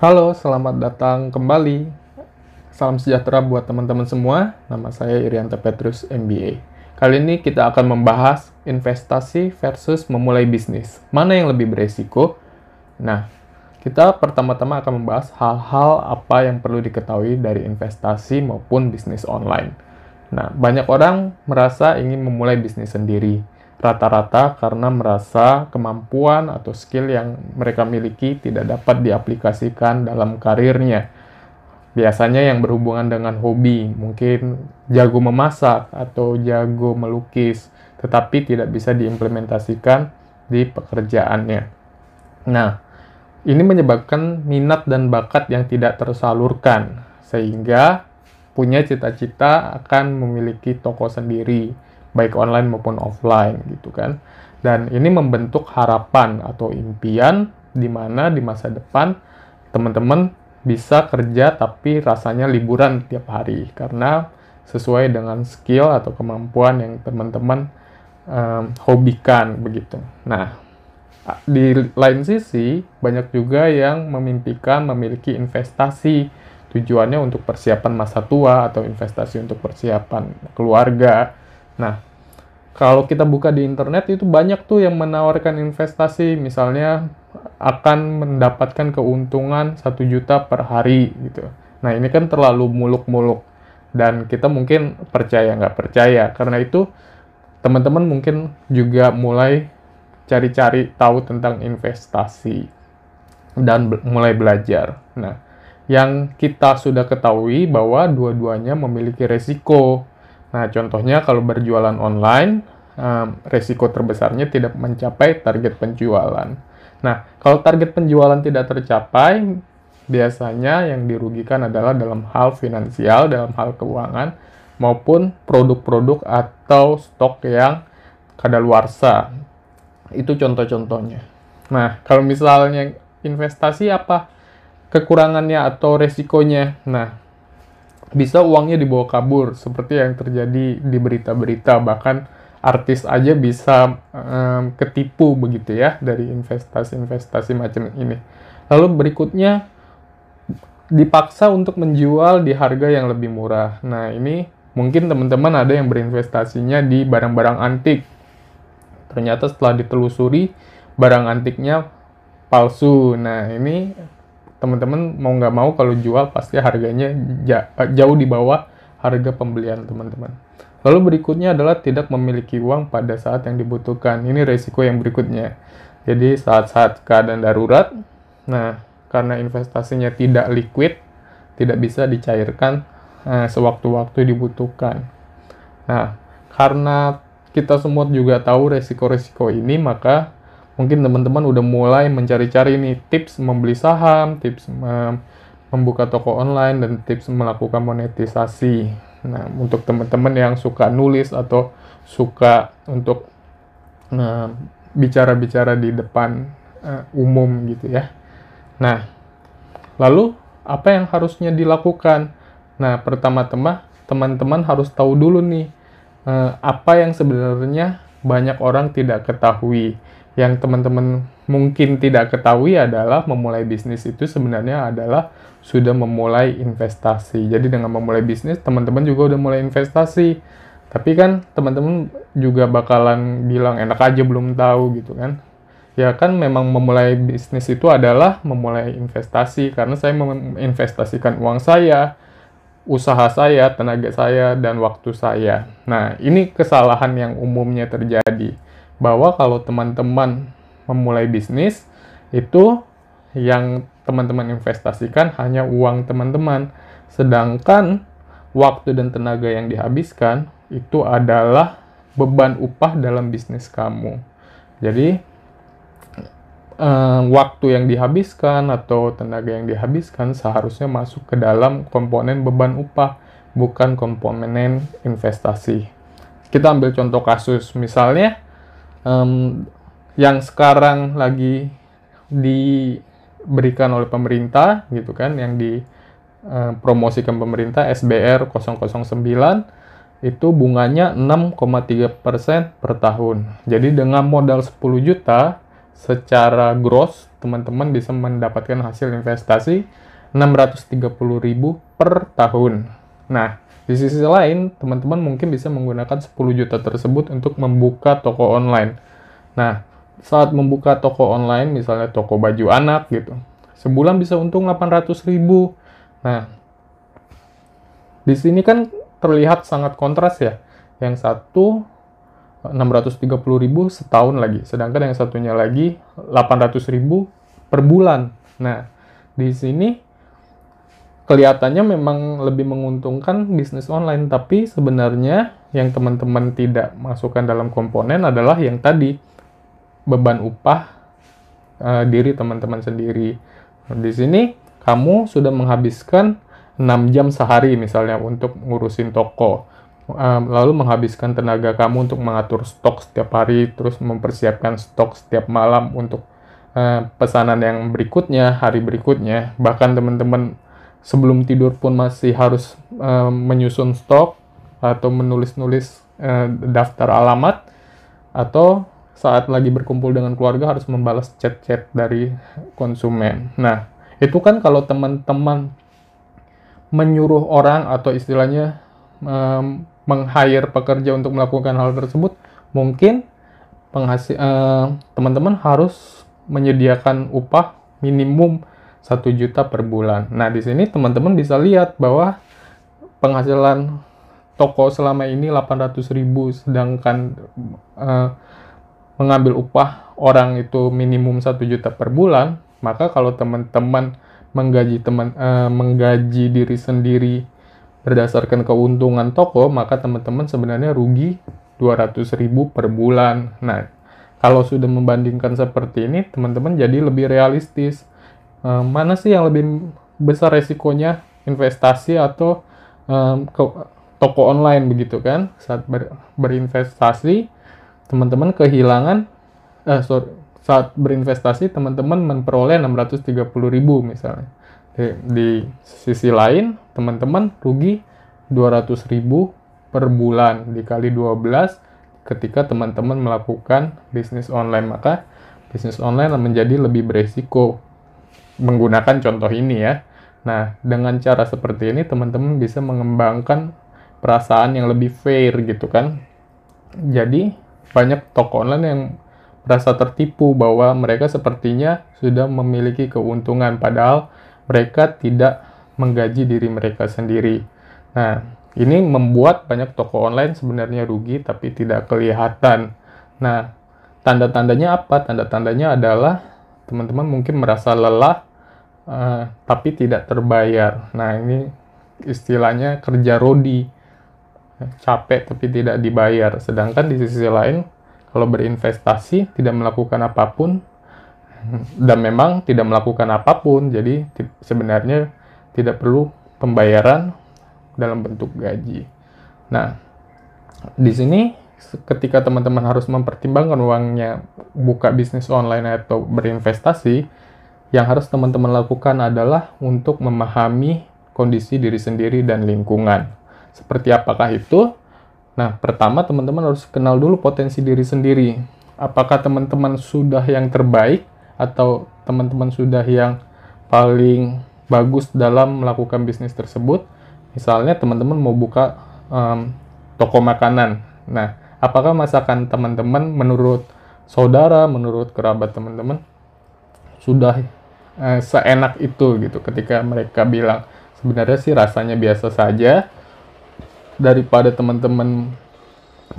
Halo, selamat datang kembali. Salam sejahtera buat teman-teman semua. Nama saya Irianto Petrus, MBA. Kali ini kita akan membahas investasi versus memulai bisnis. Mana yang lebih beresiko? Nah, kita pertama-tama akan membahas hal-hal apa yang perlu diketahui dari investasi maupun bisnis online. Nah, banyak orang merasa ingin memulai bisnis sendiri rata-rata karena merasa kemampuan atau skill yang mereka miliki tidak dapat diaplikasikan dalam karirnya. Biasanya yang berhubungan dengan hobi, mungkin jago memasak atau jago melukis, tetapi tidak bisa diimplementasikan di pekerjaannya. Nah, ini menyebabkan minat dan bakat yang tidak tersalurkan, sehingga punya cita-cita akan memiliki toko sendiri, baik online maupun offline gitu kan. Dan ini membentuk harapan atau impian di mana di masa depan teman-teman bisa kerja tapi rasanya liburan tiap hari karena sesuai dengan skill atau kemampuan yang teman-teman um, hobikan begitu. Nah, di lain sisi banyak juga yang memimpikan memiliki investasi tujuannya untuk persiapan masa tua atau investasi untuk persiapan keluarga Nah, kalau kita buka di internet itu banyak tuh yang menawarkan investasi, misalnya akan mendapatkan keuntungan satu juta per hari gitu. Nah ini kan terlalu muluk-muluk dan kita mungkin percaya nggak percaya. Karena itu teman-teman mungkin juga mulai cari-cari tahu tentang investasi dan be mulai belajar. Nah, yang kita sudah ketahui bahwa dua-duanya memiliki resiko Nah, contohnya kalau berjualan online, um, resiko terbesarnya tidak mencapai target penjualan. Nah, kalau target penjualan tidak tercapai, biasanya yang dirugikan adalah dalam hal finansial, dalam hal keuangan, maupun produk-produk atau stok yang kadaluarsa. Itu contoh-contohnya. Nah, kalau misalnya investasi apa kekurangannya atau resikonya? Nah, bisa uangnya dibawa kabur seperti yang terjadi di berita-berita bahkan artis aja bisa um, ketipu begitu ya dari investasi-investasi macam ini. Lalu berikutnya dipaksa untuk menjual di harga yang lebih murah. Nah, ini mungkin teman-teman ada yang berinvestasinya di barang-barang antik. Ternyata setelah ditelusuri barang antiknya palsu. Nah, ini teman-teman mau nggak mau kalau jual pasti harganya jauh di bawah harga pembelian teman-teman. Lalu berikutnya adalah tidak memiliki uang pada saat yang dibutuhkan. Ini resiko yang berikutnya. Jadi saat-saat keadaan darurat, nah karena investasinya tidak liquid, tidak bisa dicairkan eh, sewaktu-waktu dibutuhkan. Nah, karena kita semua juga tahu resiko-resiko ini, maka mungkin teman-teman udah mulai mencari-cari nih tips membeli saham, tips membuka toko online dan tips melakukan monetisasi. Nah, untuk teman-teman yang suka nulis atau suka untuk bicara-bicara di depan uh, umum gitu ya. Nah, lalu apa yang harusnya dilakukan? Nah, pertama-tama teman-teman harus tahu dulu nih uh, apa yang sebenarnya banyak orang tidak ketahui yang teman-teman mungkin tidak ketahui adalah memulai bisnis itu sebenarnya adalah sudah memulai investasi. Jadi dengan memulai bisnis, teman-teman juga udah mulai investasi. Tapi kan teman-teman juga bakalan bilang enak aja belum tahu gitu kan. Ya kan memang memulai bisnis itu adalah memulai investasi karena saya menginvestasikan uang saya, usaha saya, tenaga saya, dan waktu saya. Nah, ini kesalahan yang umumnya terjadi bahwa kalau teman-teman memulai bisnis itu yang teman-teman investasikan hanya uang teman-teman. Sedangkan waktu dan tenaga yang dihabiskan itu adalah beban upah dalam bisnis kamu. Jadi eh, waktu yang dihabiskan atau tenaga yang dihabiskan seharusnya masuk ke dalam komponen beban upah bukan komponen investasi. Kita ambil contoh kasus misalnya um, yang sekarang lagi diberikan oleh pemerintah gitu kan yang dipromosikan uh, pemerintah SBR 009 itu bunganya 6,3% per tahun. Jadi dengan modal 10 juta secara gross teman-teman bisa mendapatkan hasil investasi 630.000 per tahun. Nah, di sisi lain, teman-teman mungkin bisa menggunakan 10 juta tersebut untuk membuka toko online. Nah, saat membuka toko online, misalnya toko baju anak gitu, sebulan bisa untung 800.000. Nah, di sini kan terlihat sangat kontras ya. Yang satu 630.000 setahun lagi, sedangkan yang satunya lagi 800.000 per bulan. Nah, di sini kelihatannya memang lebih menguntungkan bisnis online, tapi sebenarnya yang teman-teman tidak masukkan dalam komponen adalah yang tadi beban upah uh, diri teman-teman sendiri. Di sini kamu sudah menghabiskan 6 jam sehari misalnya untuk ngurusin toko lalu menghabiskan tenaga kamu untuk mengatur stok setiap hari, terus mempersiapkan stok setiap malam untuk uh, pesanan yang berikutnya, hari berikutnya. Bahkan teman-teman sebelum tidur pun masih harus uh, menyusun stok atau menulis-nulis uh, daftar alamat atau saat lagi berkumpul dengan keluarga harus membalas chat-chat dari konsumen. Nah, itu kan kalau teman-teman menyuruh orang atau istilahnya um, meng-hire pekerja untuk melakukan hal tersebut, mungkin penghasil uh, teman-teman harus menyediakan upah minimum satu juta per bulan. Nah, di sini teman-teman bisa lihat bahwa penghasilan toko selama ini 800 ribu, sedangkan uh, mengambil upah orang itu minimum satu juta per bulan, maka kalau teman-teman menggaji teman uh, menggaji diri sendiri berdasarkan keuntungan toko, maka teman-teman sebenarnya rugi 200.000 per bulan. Nah, kalau sudah membandingkan seperti ini, teman-teman jadi lebih realistis. Um, mana sih yang lebih besar resikonya investasi atau um, ke toko online begitu kan? Saat ber, berinvestasi, teman-teman kehilangan, eh, sorry, saat berinvestasi teman-teman memperoleh 630.000 misalnya di sisi lain, teman-teman rugi 200.000 per bulan dikali 12 ketika teman-teman melakukan bisnis online. Maka bisnis online menjadi lebih beresiko menggunakan contoh ini ya. Nah, dengan cara seperti ini teman-teman bisa mengembangkan perasaan yang lebih fair gitu kan. Jadi, banyak toko online yang merasa tertipu bahwa mereka sepertinya sudah memiliki keuntungan padahal mereka tidak menggaji diri mereka sendiri. Nah, ini membuat banyak toko online sebenarnya rugi tapi tidak kelihatan. Nah, tanda-tandanya apa? Tanda-tandanya adalah teman-teman mungkin merasa lelah uh, tapi tidak terbayar. Nah, ini istilahnya kerja rodi. Capek tapi tidak dibayar. Sedangkan di sisi lain, kalau berinvestasi tidak melakukan apa pun, dan memang tidak melakukan apa pun jadi sebenarnya tidak perlu pembayaran dalam bentuk gaji. Nah, di sini ketika teman-teman harus mempertimbangkan uangnya buka bisnis online atau berinvestasi, yang harus teman-teman lakukan adalah untuk memahami kondisi diri sendiri dan lingkungan. Seperti apakah itu? Nah, pertama teman-teman harus kenal dulu potensi diri sendiri. Apakah teman-teman sudah yang terbaik atau teman-teman sudah yang paling bagus dalam melakukan bisnis tersebut. Misalnya teman-teman mau buka um, toko makanan. Nah, apakah masakan teman-teman menurut saudara, menurut kerabat teman-teman sudah uh, seenak itu gitu ketika mereka bilang sebenarnya sih rasanya biasa saja daripada teman-teman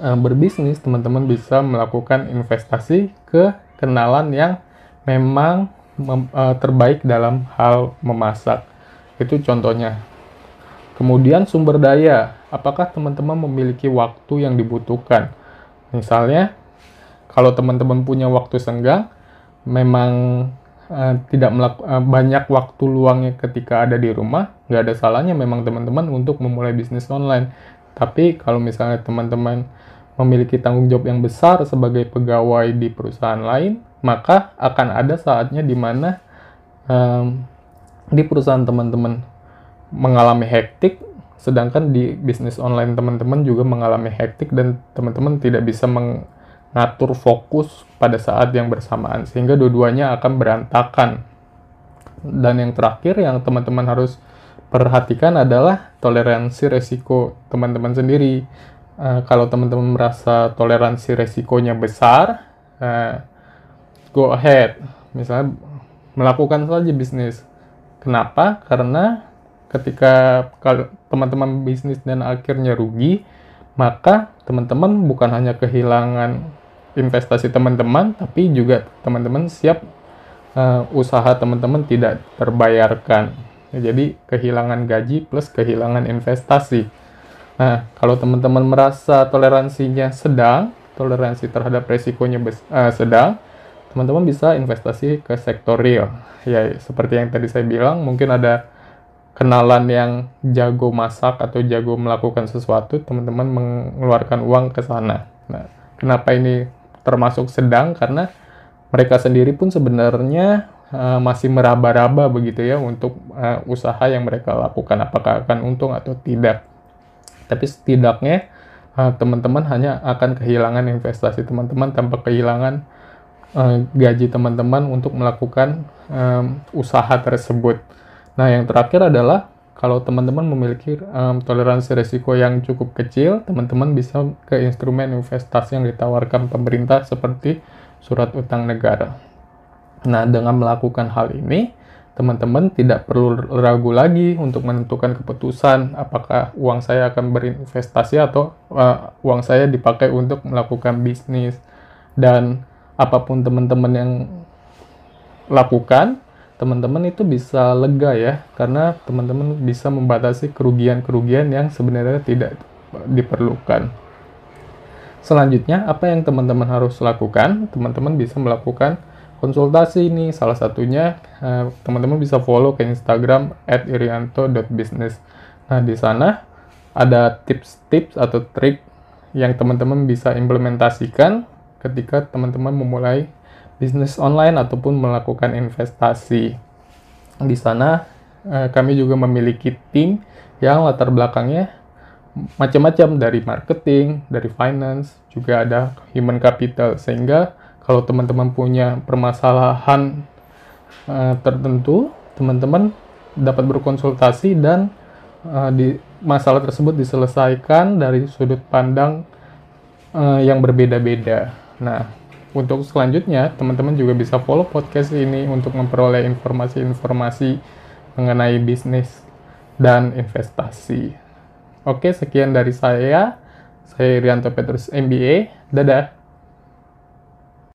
uh, berbisnis, teman-teman bisa melakukan investasi ke kenalan yang memang mem, uh, terbaik dalam hal memasak. Itu contohnya. Kemudian sumber daya, apakah teman-teman memiliki waktu yang dibutuhkan? Misalnya, kalau teman-teman punya waktu senggang, memang uh, tidak melaku, uh, banyak waktu luangnya ketika ada di rumah, nggak ada salahnya memang teman-teman untuk memulai bisnis online. Tapi kalau misalnya teman-teman memiliki tanggung jawab yang besar sebagai pegawai di perusahaan lain, maka akan ada saatnya di mana um, di perusahaan teman-teman mengalami hektik, sedangkan di bisnis online teman-teman juga mengalami hektik dan teman-teman tidak bisa ngatur fokus pada saat yang bersamaan sehingga dua-duanya akan berantakan. Dan yang terakhir yang teman-teman harus perhatikan adalah toleransi resiko teman-teman sendiri. Uh, kalau teman-teman merasa toleransi resikonya besar, uh, go ahead. Misalnya melakukan saja bisnis. Kenapa? Karena ketika teman-teman bisnis dan akhirnya rugi, maka teman-teman bukan hanya kehilangan investasi teman-teman, tapi juga teman-teman siap uh, usaha teman-teman tidak terbayarkan. Ya, jadi kehilangan gaji plus kehilangan investasi. Nah, kalau teman-teman merasa toleransinya sedang, toleransi terhadap resikonya uh, sedang, teman-teman bisa investasi ke sektor real. Ya, seperti yang tadi saya bilang, mungkin ada kenalan yang jago masak atau jago melakukan sesuatu, teman-teman mengeluarkan uang ke sana. Nah, kenapa ini termasuk sedang? Karena mereka sendiri pun sebenarnya uh, masih meraba-raba begitu ya untuk uh, usaha yang mereka lakukan apakah akan untung atau tidak. Tapi setidaknya uh, teman-teman hanya akan kehilangan investasi teman-teman tanpa kehilangan uh, gaji teman-teman untuk melakukan um, usaha tersebut. Nah, yang terakhir adalah kalau teman-teman memiliki um, toleransi risiko yang cukup kecil, teman-teman bisa ke instrumen investasi yang ditawarkan pemerintah seperti surat utang negara. Nah, dengan melakukan hal ini, teman-teman tidak perlu ragu lagi untuk menentukan keputusan apakah uang saya akan berinvestasi atau uh, uang saya dipakai untuk melakukan bisnis. Dan apa pun teman-teman yang lakukan, teman-teman itu bisa lega ya karena teman-teman bisa membatasi kerugian-kerugian yang sebenarnya tidak diperlukan. Selanjutnya, apa yang teman-teman harus lakukan? Teman-teman bisa melakukan konsultasi ini. Salah satunya eh, teman-teman bisa follow ke Instagram @irianto.business. Nah, di sana ada tips-tips atau trik yang teman-teman bisa implementasikan ketika teman-teman memulai bisnis online ataupun melakukan investasi. Di sana eh, kami juga memiliki tim yang latar belakangnya macam-macam dari marketing, dari finance, juga ada human capital sehingga kalau teman-teman punya permasalahan eh, tertentu, teman-teman dapat berkonsultasi dan uh, di masalah tersebut diselesaikan dari sudut pandang yang berbeda-beda. Nah, untuk selanjutnya, teman-teman juga bisa follow podcast ini untuk memperoleh informasi-informasi mengenai bisnis dan investasi. Oke, sekian dari saya. Saya Rianto Petrus MBA. Dadah.